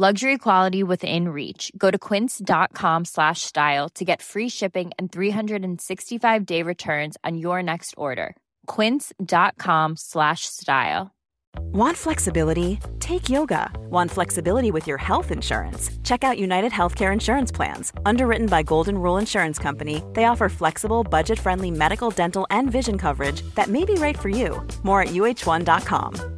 Luxury quality within reach. Go to quince.com slash style to get free shipping and 365 day returns on your next order. Quince.com slash style. Want flexibility? Take yoga. Want flexibility with your health insurance? Check out United Healthcare Insurance Plans. Underwritten by Golden Rule Insurance Company, they offer flexible, budget friendly medical, dental, and vision coverage that may be right for you. More at uh1.com.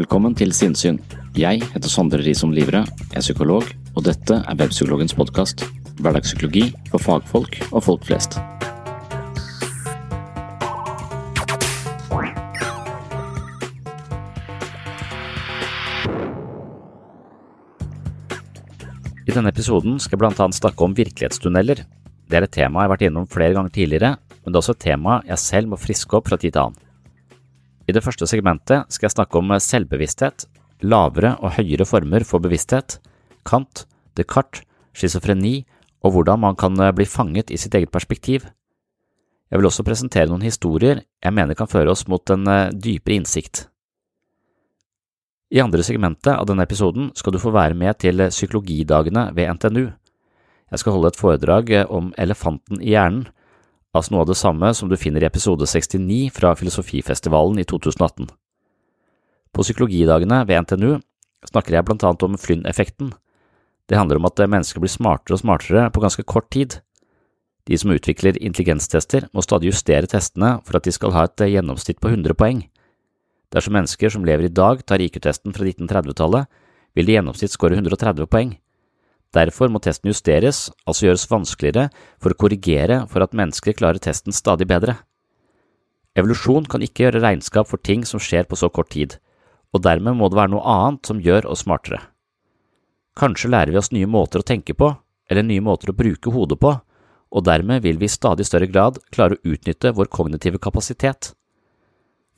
Velkommen til Sinnsyn. Jeg heter Sondre Risom Livre, er psykolog, og dette er Webpsykologens podkast. Hverdagspsykologi for fagfolk og folk flest. I denne episoden skal jeg annet snakke om virkelighetstunneler. Det er et tema jeg har vært innom flere ganger tidligere, men det er også et tema jeg selv må friske opp fra tid til annen. I det første segmentet skal jeg snakke om selvbevissthet, lavere og høyere former for bevissthet, Kant, Descartes, schizofreni og hvordan man kan bli fanget i sitt eget perspektiv, Jeg vil også presentere noen historier jeg mener kan føre oss mot en eh, dypere innsikt. I andre segmentet av denne episoden skal du få være med til psykologidagene ved NTNU. Jeg skal holde et foredrag eh, om elefanten i hjernen, altså noe av det samme som du finner i episode 69 fra Filosofifestivalen i 2018. På psykologidagene ved NTNU snakker jeg blant annet om Flynn-effekten. Det handler om at mennesker blir smartere og smartere på ganske kort tid. De som utvikler intelligenstester, må stadig justere testene for at de skal ha et gjennomsnitt på 100 poeng. Dersom mennesker som lever i dag tar IQ-testen fra 1930-tallet, vil de i gjennomsnitt score 130 poeng. Derfor må testen justeres, altså gjøres vanskeligere for å korrigere for at mennesker klarer testen stadig bedre. Evolusjon kan ikke gjøre regnskap for ting som skjer på så kort tid, og dermed må det være noe annet som gjør oss smartere. Kanskje lærer vi oss nye måter å tenke på, eller nye måter å bruke hodet på, og dermed vil vi i stadig større grad klare å utnytte vår kognitive kapasitet.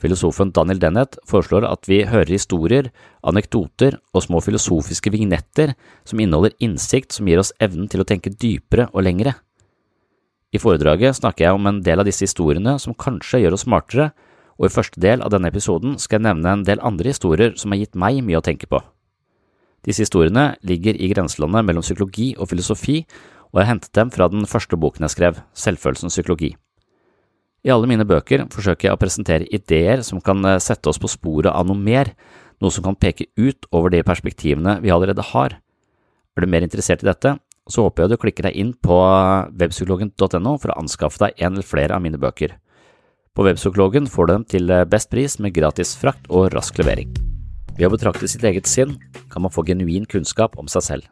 Filosofen Daniel Dennett foreslår at vi hører historier, anekdoter og små filosofiske vignetter som inneholder innsikt som gir oss evnen til å tenke dypere og lengre. I foredraget snakker jeg om en del av disse historiene som kanskje gjør oss smartere, og i første del av denne episoden skal jeg nevne en del andre historier som har gitt meg mye å tenke på. Disse historiene ligger i grenselandet mellom psykologi og filosofi, og jeg hentet dem fra den første boken jeg skrev, Selvfølelsens psykologi. I alle mine bøker forsøker jeg å presentere ideer som kan eh, sette oss på sporet av noe mer, noe som kan peke ut over de perspektivene vi allerede har. Er du mer interessert i dette, så håper jeg du klikker deg inn på webpsykologen.no for å anskaffe deg en eller flere av mine bøker. På Webpsykologen får du dem til eh, best pris med gratis frakt og rask levering. Ved å betrakte sitt eget sinn kan man få genuin kunnskap om seg selv.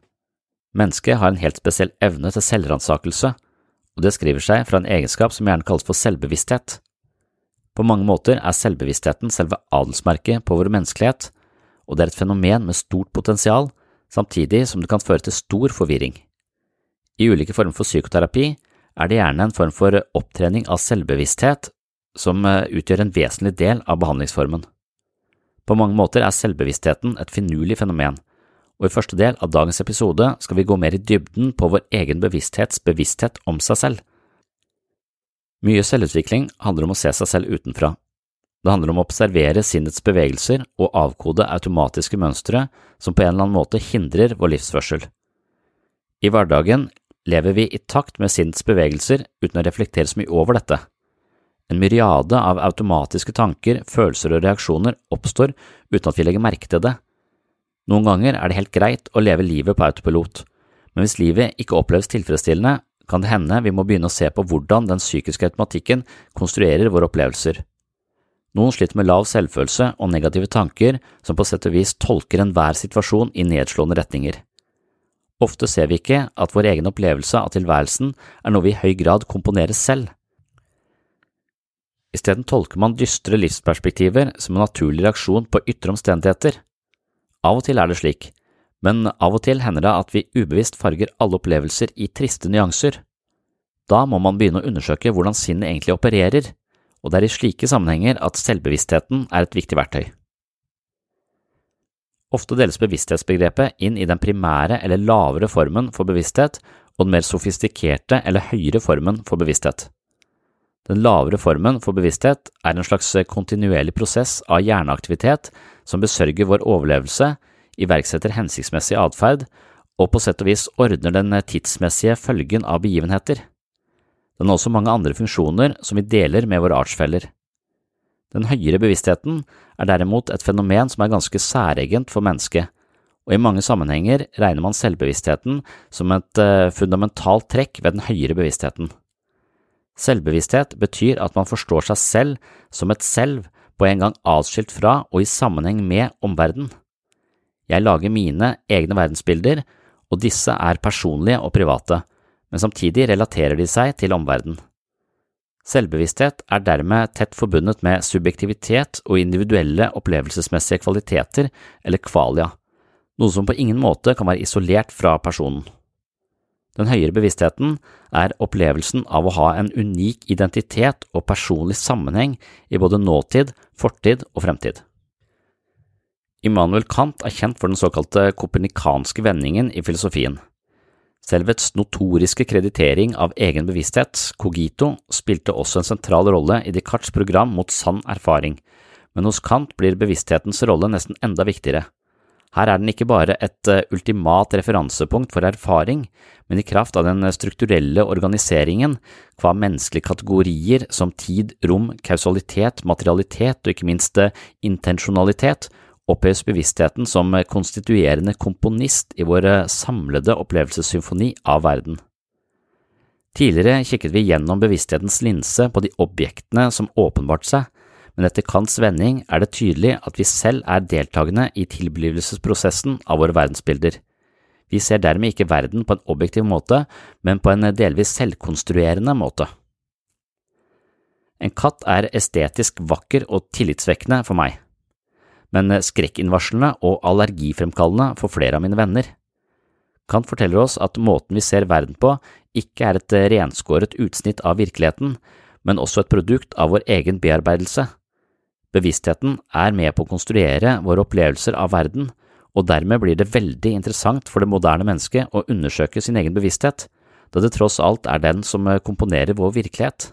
Mennesket har en helt spesiell evne til selvransakelse, og det skriver seg fra en egenskap som gjerne kalles for selvbevissthet. På mange måter er selvbevisstheten selve adelsmerket på vår menneskelighet, og det er et fenomen med stort potensial, samtidig som det kan føre til stor forvirring. I ulike former for psykoterapi er det gjerne en form for opptrening av selvbevissthet som eh, utgjør en vesentlig del av behandlingsformen. På mange måter er selvbevisstheten et finurlig fenomen, og i første del av dagens episode skal vi gå mer i dybden på vår egen bevissthets bevissthet om seg selv. Mye selvutvikling handler om å se seg selv utenfra. Det handler om å observere sinnets bevegelser og avkode automatiske mønstre som på en eller annen måte hindrer vår livsførsel. I hverdagen lever vi i takt med sinnets bevegelser uten å reflektere så mye over dette. En myriade av automatiske tanker, følelser og reaksjoner oppstår uten at vi legger merke til det. Noen ganger er det helt greit å leve livet på autopilot, men hvis livet ikke oppleves tilfredsstillende, kan det hende vi må begynne å se på hvordan den psykiske automatikken konstruerer våre opplevelser. Noen sliter med lav selvfølelse og negative tanker som på sett og vis tolker enhver situasjon i nedslående retninger. Ofte ser vi ikke at vår egen opplevelse av tilværelsen er noe vi i høy grad komponerer selv. Isteden tolker man dystre livsperspektiver som en naturlig reaksjon på ytre omstendigheter. Av og til er det slik, men av og til hender det at vi ubevisst farger alle opplevelser i triste nyanser. Da må man begynne å undersøke hvordan sinnet egentlig opererer, og det er i slike sammenhenger at selvbevisstheten er et viktig verktøy. Ofte deles bevissthetsbegrepet inn i den primære eller lavere formen for bevissthet og den mer sofistikerte eller høyere formen for bevissthet. Den lavere formen for bevissthet er en slags kontinuerlig prosess av hjerneaktivitet som besørger vår overlevelse, iverksetter hensiktsmessig atferd og på sett og vis ordner den tidsmessige følgen av begivenheter. Den har også mange andre funksjoner som vi deler med våre artsfeller. Den høyere bevisstheten er derimot et fenomen som er ganske særegent for mennesket, og i mange sammenhenger regner man selvbevisstheten som et eh, fundamentalt trekk ved den høyere bevisstheten. Selvbevissthet betyr at man forstår seg selv som et selv på en gang atskilt fra og i sammenheng med omverdenen. Jeg lager mine egne verdensbilder, og disse er personlige og private, men samtidig relaterer de seg til omverdenen. Selvbevissthet er dermed tett forbundet med subjektivitet og individuelle opplevelsesmessige kvaliteter, eller kvalia, noe som på ingen måte kan være isolert fra personen. Den høyere bevisstheten er opplevelsen av å ha en unik identitet og personlig sammenheng i både nåtid, fortid og fremtid. Immanuel Kant er kjent for den såkalte kopernikanske vendingen i filosofien. Selvets notoriske kreditering av egen bevissthet, cogito, spilte også en sentral rolle i Descartes' program mot sann erfaring, men hos Kant blir bevissthetens rolle nesten enda viktigere. Her er den ikke bare et eh, ultimat referansepunkt for erfaring, men i kraft av den strukturelle organiseringen, hva menneskelige kategorier som tid, rom, kausalitet, materialitet og ikke minst eh, intensjonalitet, opphøyes bevisstheten som konstituerende komponist i vår eh, samlede opplevelsessymfoni av verden. Tidligere kikket vi gjennom bevissthetens linse på de objektene som åpenbart seg, men etter Kants vending er det tydelig at vi selv er deltakende i tilblivelsesprosessen av våre verdensbilder. Vi ser dermed ikke verden på en objektiv måte, men på en delvis selvkonstruerende måte. En katt er estetisk vakker og tillitsvekkende for meg, men skrekkinnvarslende og allergifremkallende for flere av mine venner. Kant forteller oss at måten vi ser verden på, ikke er et renskåret utsnitt av virkeligheten, men også et produkt av vår egen bearbeidelse. Bevisstheten er med på å konstruere våre opplevelser av verden, og dermed blir det veldig interessant for det moderne mennesket å undersøke sin egen bevissthet, da det tross alt er den som eh, komponerer vår virkelighet.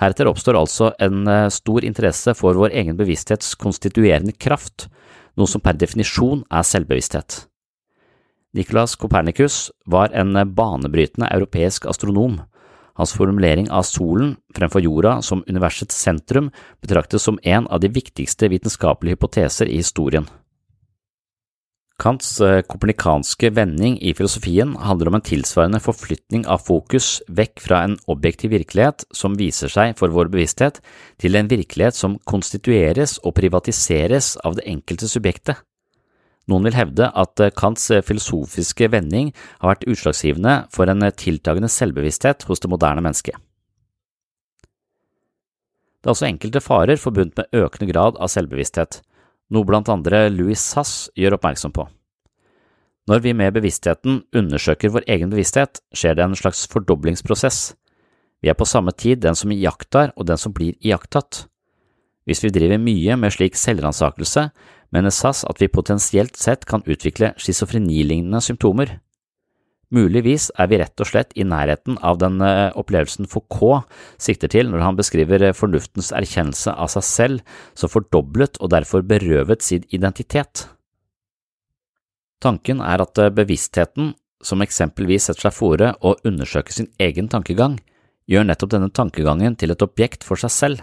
Heretter oppstår altså en eh, stor interesse for vår egen bevissthets konstituerende kraft, noe som per definisjon er selvbevissthet. Nicolas Copernicus var en eh, banebrytende europeisk astronom hans formulering av solen fremfor jorda som universets sentrum betraktes som en av de viktigste vitenskapelige hypoteser i historien. Kants eh, kopernikanske vending i filosofien handler om en tilsvarende forflytning av fokus vekk fra en objektiv virkelighet som viser seg for vår bevissthet, til en virkelighet som konstitueres og privatiseres av det enkelte subjektet. Noen vil hevde at eh, Kants eh, filosofiske vending har vært utslagsgivende for en eh, tiltagende selvbevissthet hos det moderne mennesket. Det er også enkelte farer forbundet med økende grad av selvbevissthet, noe blant andre Louis Sass gjør oppmerksom på. Når vi med bevisstheten undersøker vår egen bevissthet, skjer det en slags fordoblingsprosess. Vi er på samme tid den som iakttar og den som blir iakttatt. Hvis vi driver mye med slik selvransakelse, mener SAS at vi potensielt sett kan utvikle schizofrenilignende symptomer. Muligvis er vi rett og slett i nærheten av den eh, opplevelsen Foucault sikter til når han beskriver eh, fornuftens erkjennelse av seg selv som fordoblet og derfor berøvet sin identitet. Tanken er at eh, bevisstheten, som eksempelvis setter seg fore å undersøke sin egen tankegang, gjør nettopp denne tankegangen til et objekt for seg selv.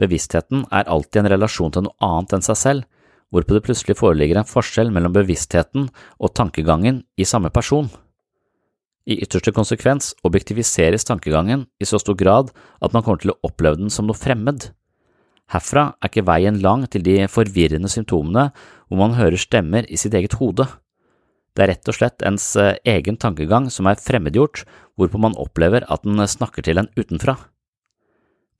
Bevisstheten er alltid en relasjon til noe annet enn seg selv, hvorpå det plutselig foreligger en forskjell mellom bevisstheten og tankegangen i samme person. I ytterste konsekvens objektiviseres tankegangen i så stor grad at man kommer til å oppleve den som noe fremmed. Herfra er ikke veien lang til de forvirrende symptomene hvor man hører stemmer i sitt eget hode. Det er rett og slett ens eh, egen tankegang som er fremmedgjort, hvorpå man opplever at den snakker til en utenfra.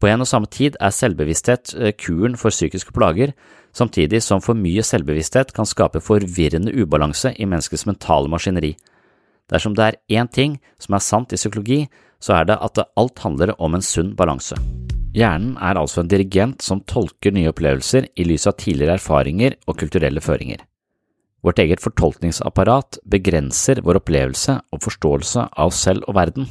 På en og samme tid er selvbevissthet eh, kuren for psykiske plager, samtidig som for mye selvbevissthet kan skape forvirrende ubalanse i menneskets mentale maskineri. Dersom det er én ting som er sant i psykologi, så er det at alt handler om en sunn balanse. Hjernen er altså en dirigent som tolker nye opplevelser i lys av tidligere erfaringer og kulturelle føringer. Vårt eget fortolkningsapparat begrenser vår opplevelse og forståelse av oss selv og verden.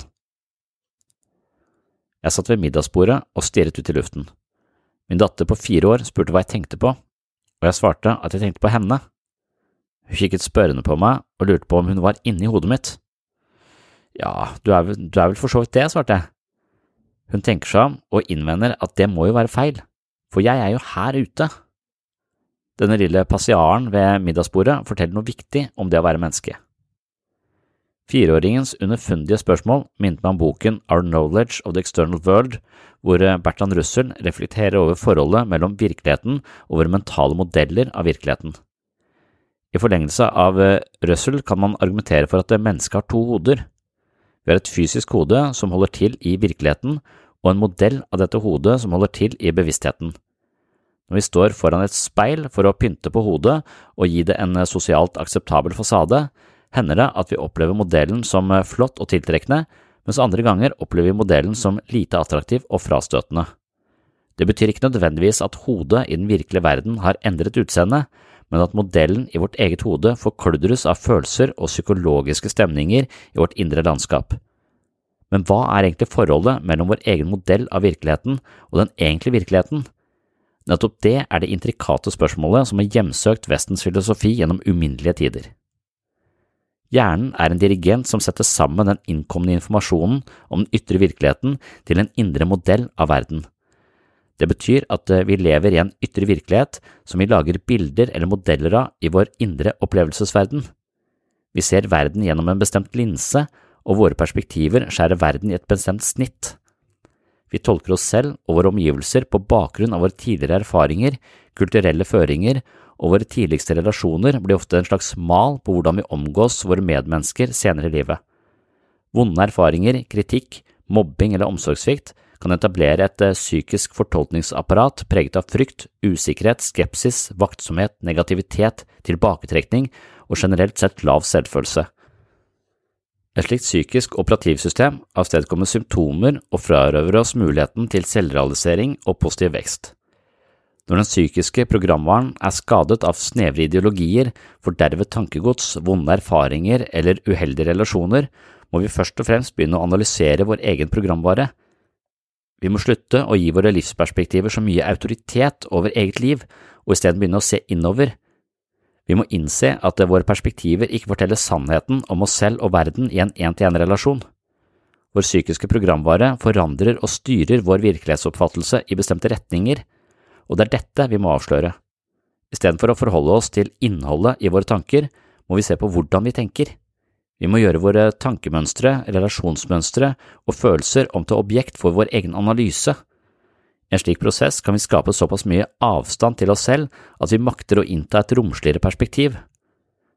Jeg satt ved middagsbordet og stirret ut i luften. Min datter på fire år spurte hva jeg tenkte på, og jeg svarte at jeg tenkte på henne. Hun kikket spørrende på meg og lurte på om hun var inni hodet mitt. Ja, du er, vel, du er vel for så vidt det, svarte jeg. Hun tenker seg om og innvender at det må jo være feil, for jeg er jo her ute. Denne lille passiaren ved middagsbordet forteller noe viktig om det å være menneske. Fireåringens underfundige spørsmål minnet meg om boken Our Knowledge of the External World, hvor eh, Bertrand Russell reflekterer over forholdet mellom virkeligheten og våre mentale modeller av virkeligheten. I forlengelse av eh, Russell kan man argumentere for at mennesket har to hoder. Vi har et fysisk hode som holder til i virkeligheten, og en modell av dette hodet som holder til i bevisstheten. Når vi står foran et speil for å pynte på hodet og gi det en sosialt akseptabel fasade, hender det at vi opplever modellen som eh, flott og tiltrekkende, mens andre ganger opplever vi modellen som lite attraktiv og frastøtende. Det betyr ikke nødvendigvis at hodet i den virkelige verden har endret utseende, men at modellen i vårt eget hode forkludres av følelser og psykologiske stemninger i vårt indre landskap. Men hva er egentlig forholdet mellom vår egen modell av virkeligheten og den egentlige virkeligheten? Nettopp det er det intrikate spørsmålet som har hjemsøkt Vestens filosofi gjennom uminnelige tider. Hjernen er en dirigent som setter sammen den innkomne informasjonen om den ytre virkeligheten til en indre modell av verden. Det betyr at eh, vi lever i en ytre virkelighet som vi lager bilder eller modeller av i vår indre opplevelsesverden. Vi ser verden gjennom en bestemt linse, og våre perspektiver skjærer verden i et bestemt snitt. Vi tolker oss selv og våre omgivelser på bakgrunn av våre tidligere erfaringer, kulturelle føringer, og våre tidligste relasjoner blir ofte en slags mal på hvordan vi omgås våre medmennesker senere i livet. Vonde erfaringer, kritikk, mobbing eller omsorgssvikt kan etablere et eh, psykisk fortolkningsapparat preget av frykt, usikkerhet, skepsis, vaktsomhet, negativitet, tilbaketrekning og generelt sett lav selvfølelse. Et slikt psykisk operativsystem avstedkommer symptomer og frarøver oss muligheten til selvrealisering og positiv vekst. Når den psykiske programvaren er skadet av snevre ideologier, fordervet tankegods, vonde erfaringer eller uheldige relasjoner, må vi først og fremst begynne å analysere vår egen programvare. Vi må slutte å gi våre livsperspektiver så mye autoritet over eget liv, og isteden begynne å se innover, vi må innse at våre perspektiver ikke forteller sannheten om oss selv og verden i en én-til-én-relasjon. Vår psykiske programvare forandrer og styrer vår virkelighetsoppfattelse i bestemte retninger, og det er dette vi må avsløre. Istedenfor å forholde oss til innholdet i våre tanker, må vi se på hvordan vi tenker. Vi må gjøre våre tankemønstre, relasjonsmønstre og følelser om til objekt for vår egen analyse I en slik prosess kan vi skape såpass mye avstand til oss selv at vi makter å innta et romsligere perspektiv.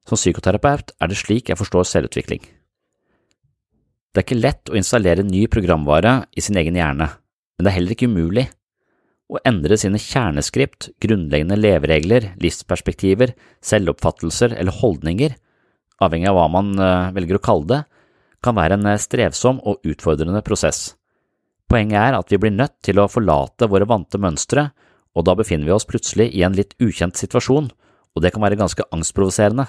Som psykoterapeut er det slik jeg forstår selvutvikling. Det er ikke lett å installere ny programvare i sin egen hjerne, men det er heller ikke umulig. Å endre sine kjerneskript, grunnleggende leveregler, livsperspektiver, selvoppfattelser eller holdninger, avhengig av hva man eh, velger å kalle det, kan være en eh, strevsom og utfordrende prosess. Poenget er at vi blir nødt til å forlate våre vante mønstre, og da befinner vi oss plutselig i en litt ukjent situasjon, og det kan være ganske angstprovoserende.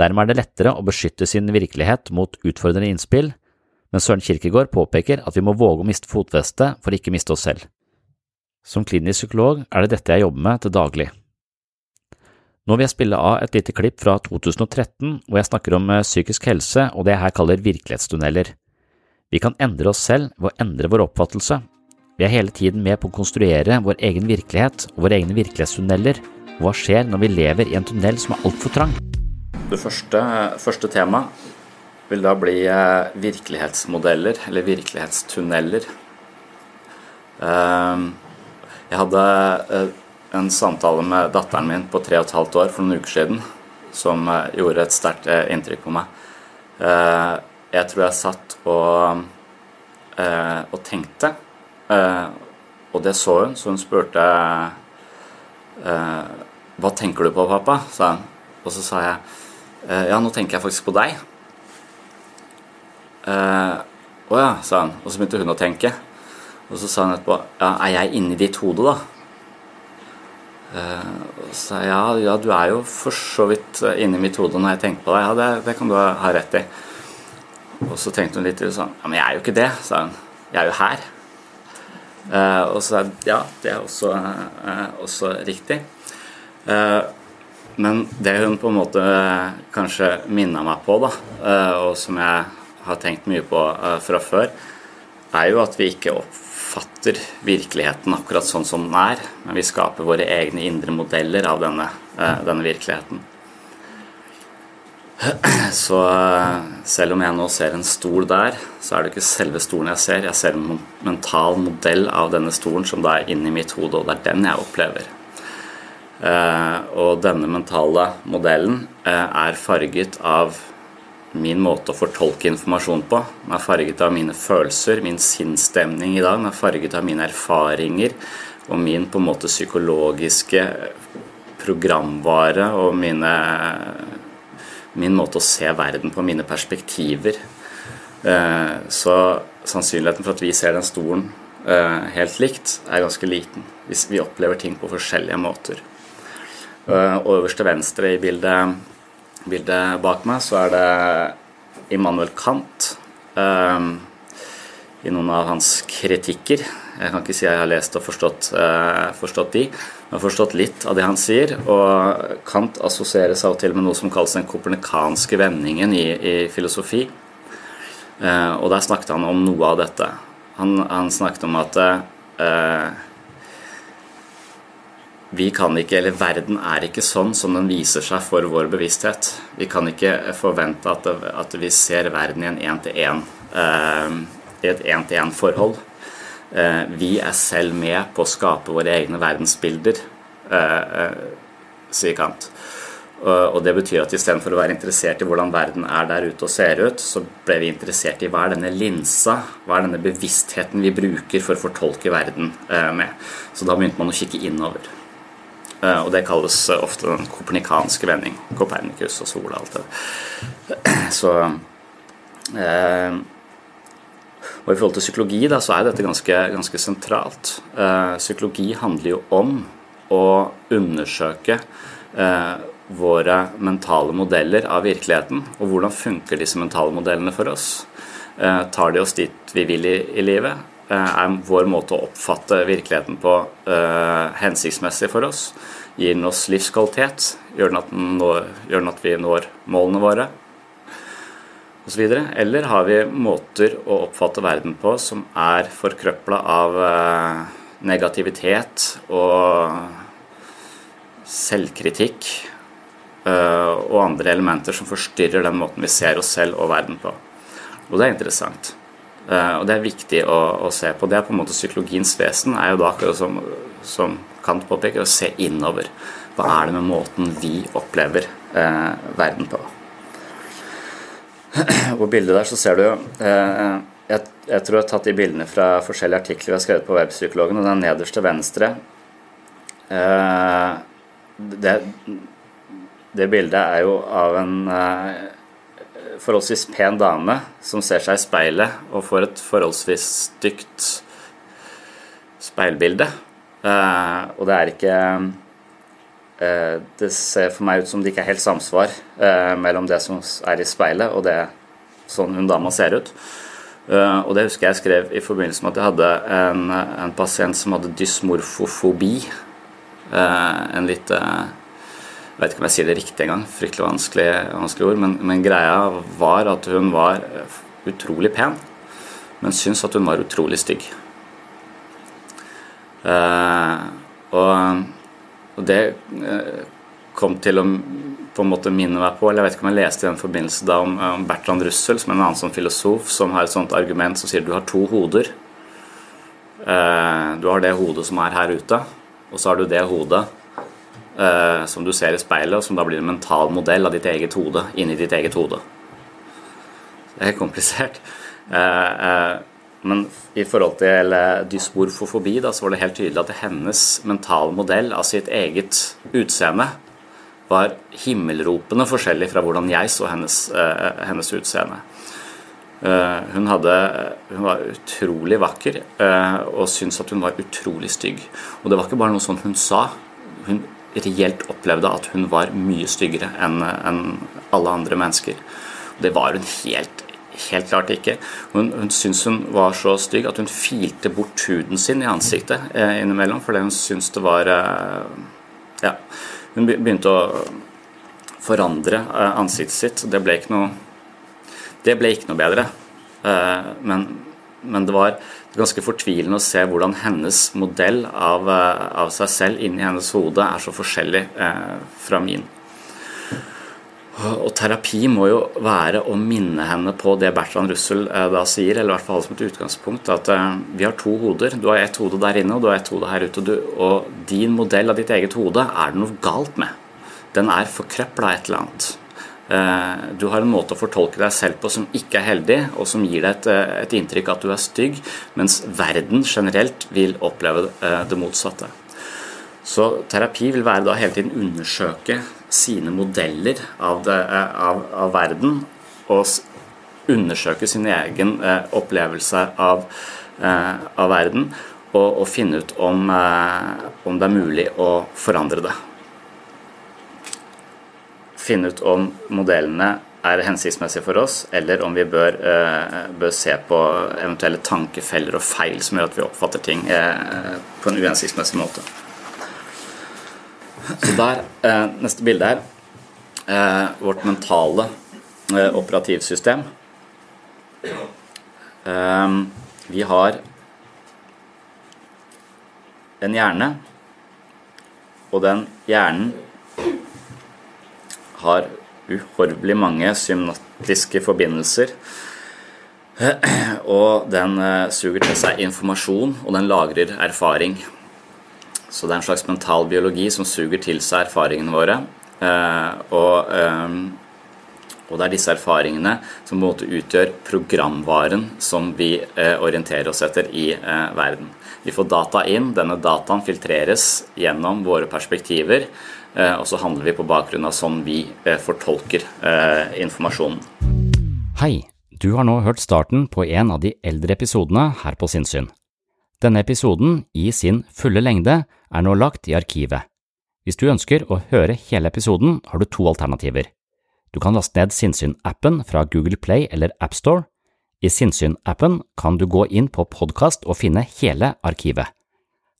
Dermed er det lettere å beskytte sin virkelighet mot utfordrende innspill, men Søren Kirkegård påpeker at vi må våge å miste fotfestet for ikke miste oss selv. Som klinisk psykolog er det dette jeg jobber med til daglig. Nå vil jeg spille av et lite klipp fra 2013 hvor jeg snakker om eh, psykisk helse og det jeg her kaller virkelighetstunneler. Vi kan endre oss selv ved å endre vår oppfattelse. Vi er hele tiden med på å konstruere vår egen virkelighet og våre egne virkelighetstunneler. Hva skjer når vi lever i en tunnel som er altfor trang? Det første, første temaet vil da bli eh, virkelighetsmodeller, eller virkelighetstunneler. Ehm, jeg hadde eh, en samtale med datteren min på tre og et halvt år for noen uker siden som eh, gjorde et sterkt inntrykk på meg. Jeg tror jeg satt og, eh, og tenkte, eh, og det så hun, så hun spurte eh, Hva tenker du på, pappa? sa hun. Og så sa jeg eh, Ja, nå tenker jeg faktisk på deg. Eh, å ja, sa hun. Og så begynte hun å tenke. Og så sa hun etterpå Ja, er jeg inni ditt hode, da? Uh, så ja, ja, du er jo for så vidt inni mitt hode når jeg tenker på deg. Ja, det, det kan du ha rett i. Og så tenkte hun litt og sa Ja, men jeg er jo ikke det, sa hun. Jeg er jo her. Uh, og så jeg ja, det er også, uh, også riktig. Men det hun på en måte kanskje minna meg på, da, og som jeg har tenkt mye på fra før, er jo at vi ikke oppfatter virkeligheten akkurat sånn som den er, men vi skaper våre egne indre modeller av denne, denne virkeligheten. Så eh, selv om jeg nå ser en stol der, så er det ikke selve stolen jeg ser. Jeg ser en mental modell av denne stolen som da er inni mitt hode, og det er den jeg opplever. Eh, og denne mentale modellen eh, er farget av min måte å fortolke informasjon på. Er farget av mine følelser, min sinnsstemning i dag. Den er farget av mine erfaringer og min på en måte psykologiske programvare og mine min måte å se verden på, mine perspektiver. Eh, så sannsynligheten for at vi ser den stolen eh, helt likt, er ganske liten. Hvis vi opplever ting på forskjellige måter. Og øverst venstre i bildet, bildet, bak meg så er det Immanuel Kant. Um, I noen av hans kritikker. Jeg kan ikke si jeg har lest og forstått, uh, forstått de. Har forstått litt av det han sier. Og Kant assosieres av og til med noe som kalles den kopernikanske vendingen i, i filosofi. Uh, og der snakket han om noe av dette. Han, han snakket om at uh, vi kan ikke, eller verden er ikke sånn som den viser seg for vår bevissthet. Vi kan ikke forvente at, at vi ser verden i en én-til-én uh, i et én-til-én-forhold. Uh, vi er selv med på å skape våre egne verdensbilder, eh, eh, sier Kant. Og det betyr at istedenfor å være interessert i hvordan verden er der ute og ser ut, så ble vi interessert i hva er denne linsa, hva er denne bevisstheten vi bruker for å fortolke verden eh, med. Så da begynte man å kikke innover. Eh, og det kalles eh, ofte den kopernikanske vending. Kopernikus og sola og alt det. Så eh, Og i forhold til psykologi da, så er dette ganske, ganske sentralt. Psykologi handler jo om å undersøke våre mentale modeller av virkeligheten. Og hvordan funker disse mentale modellene for oss? Tar de oss dit vi vil i, i livet? Er vår måte å oppfatte virkeligheten på uh, hensiktsmessig for oss? Gir den oss livskvalitet? Gjør den at, den når, gjør den at vi når målene våre? Og så. Eller har vi måter å oppfatte verden på som er forkrøpla av uh, negativitet og selvkritikk og andre elementer som forstyrrer den måten vi ser oss selv og verden på? Og det er interessant. Uh, og det er viktig å, å, se på. Det er på en måte psykologiens vesen. er jo da akkurat som, som Kant påpeker, å se innover. Hva er det med måten vi opplever uh, verden på? På bildet der så ser du uh, jeg, jeg, tror jeg har tatt de bildene fra forskjellige artikler vi har skrevet på Webpsykologen, og den nederste venstre det, det bildet er jo av en forholdsvis pen dame som ser seg i speilet og får et forholdsvis stygt speilbilde. Uh, og det er ikke uh, Det ser for meg ut som det ikke er helt samsvar uh, mellom det som er i speilet, og det sånn hun dama ser ut. og det husker jeg skrev i forbindelse med at jeg hadde en, en pasient som hadde dysmorfofobi. en litt jeg vet ikke om jeg sier det riktig engang. Fryktelig vanskelig, vanskelig ord. Men, men, greia var at hun var utrolig pen, men syntes at hun var utrolig stygg. Uh, og, og, det uh, kom til å på en måte minne meg på, eller jeg vet ikke om jeg leste i den forbindelse da om, om Bertrand Russell, som er en annen sånn filosof, som har et sånt argument som sier du har to hoder. Uh, du har det hodet som er her ute, og så har du det hodet eh, som du ser i speilet, og som da blir en mental modell av ditt eget hode inni ditt eget hode. Det er komplisert. Eh, eh, men i forhold til eh, dysmorfofobi da, så var det helt tydelig at hennes mentale modell av sitt eget utseende var himmelropende forskjellig fra hvordan jeg så hennes, eh, hennes utseende. Hun, hadde, hun, var utrolig vakker og syntes at hun var utrolig stygg. Og det var ikke bare noe sånt hun sa. Hun reelt opplevde at hun var mye styggere enn en alle andre mennesker. Det var hun helt, helt klart ikke. Hun, hun syntes hun var så stygg at hun filte bort huden sin i ansiktet eh, innimellom fordi hun syntes det var eh, Ja. Hun begynte å forandre eh, ansiktet sitt. Det ble ikke noe, det ble ikke noe bedre. Eh, men, men det var ganske fortvilende å se hvordan hennes modell av, eh, av seg selv inni hennes hode er så forskjellig eh, fra min. Og terapi må jo være å minne henne på det Bertrand Russell eh, da sier, eller i hvert fall som et utgangspunkt, at eh, vi har to hoder. Du har ett hode der inne, og du har ett hode her ute. Du, og din modell av ditt eget hode er det noe galt med. Den er forkrøpla et eller annet. Eh, du har en måte å fortolke deg selv på som ikke er heldig, og som gir deg et, eh, et inntrykk at du er stygg, mens verden generelt vil oppleve eh, det motsatte. Så terapi vil være da hele tiden undersøke sine modeller av, det, av, av verden, og undersøke sin egen opplevelse av, av verden, og, og, finne ut om, om det er mulig å forandre det. Finne ut om modellene er hensiktsmessige for oss, eller om vi bør, bør, se på eventuelle tankefeller og feil som gjør at vi oppfatter ting på en uhensiktsmessig måte. Så der, Neste bilde her. Vårt mentale operativsystem. Vi har en hjerne, og den hjernen har uhorvelig mange symnatiske forbindelser. Og den eh, suger til seg informasjon, og den lagrer erfaring. Så det er en slags mental biologi som suger til seg erfaringene våre. Eh, og, eh, og det er disse erfaringene som på en måte utgjør programvaren som vi orienterer oss etter i verden. Vi får data inn, denne dataen filtreres gjennom våre perspektiver, og så handler vi på bakgrunn av sånn vi eh, fortolker eh, informasjonen. Hei, du har nå hørt starten på en av de eldre episodene her på Sinnsyn. Denne episoden, i sin fulle lengde, er nå lagt i arkivet. Hvis du ønsker å høre hele episoden, har du to alternativer. Du kan laste ned Sinnsyn-appen fra Google Play eller AppStore, i Sinnsyn-appen kan du gå inn på podkast og finne hele arkivet.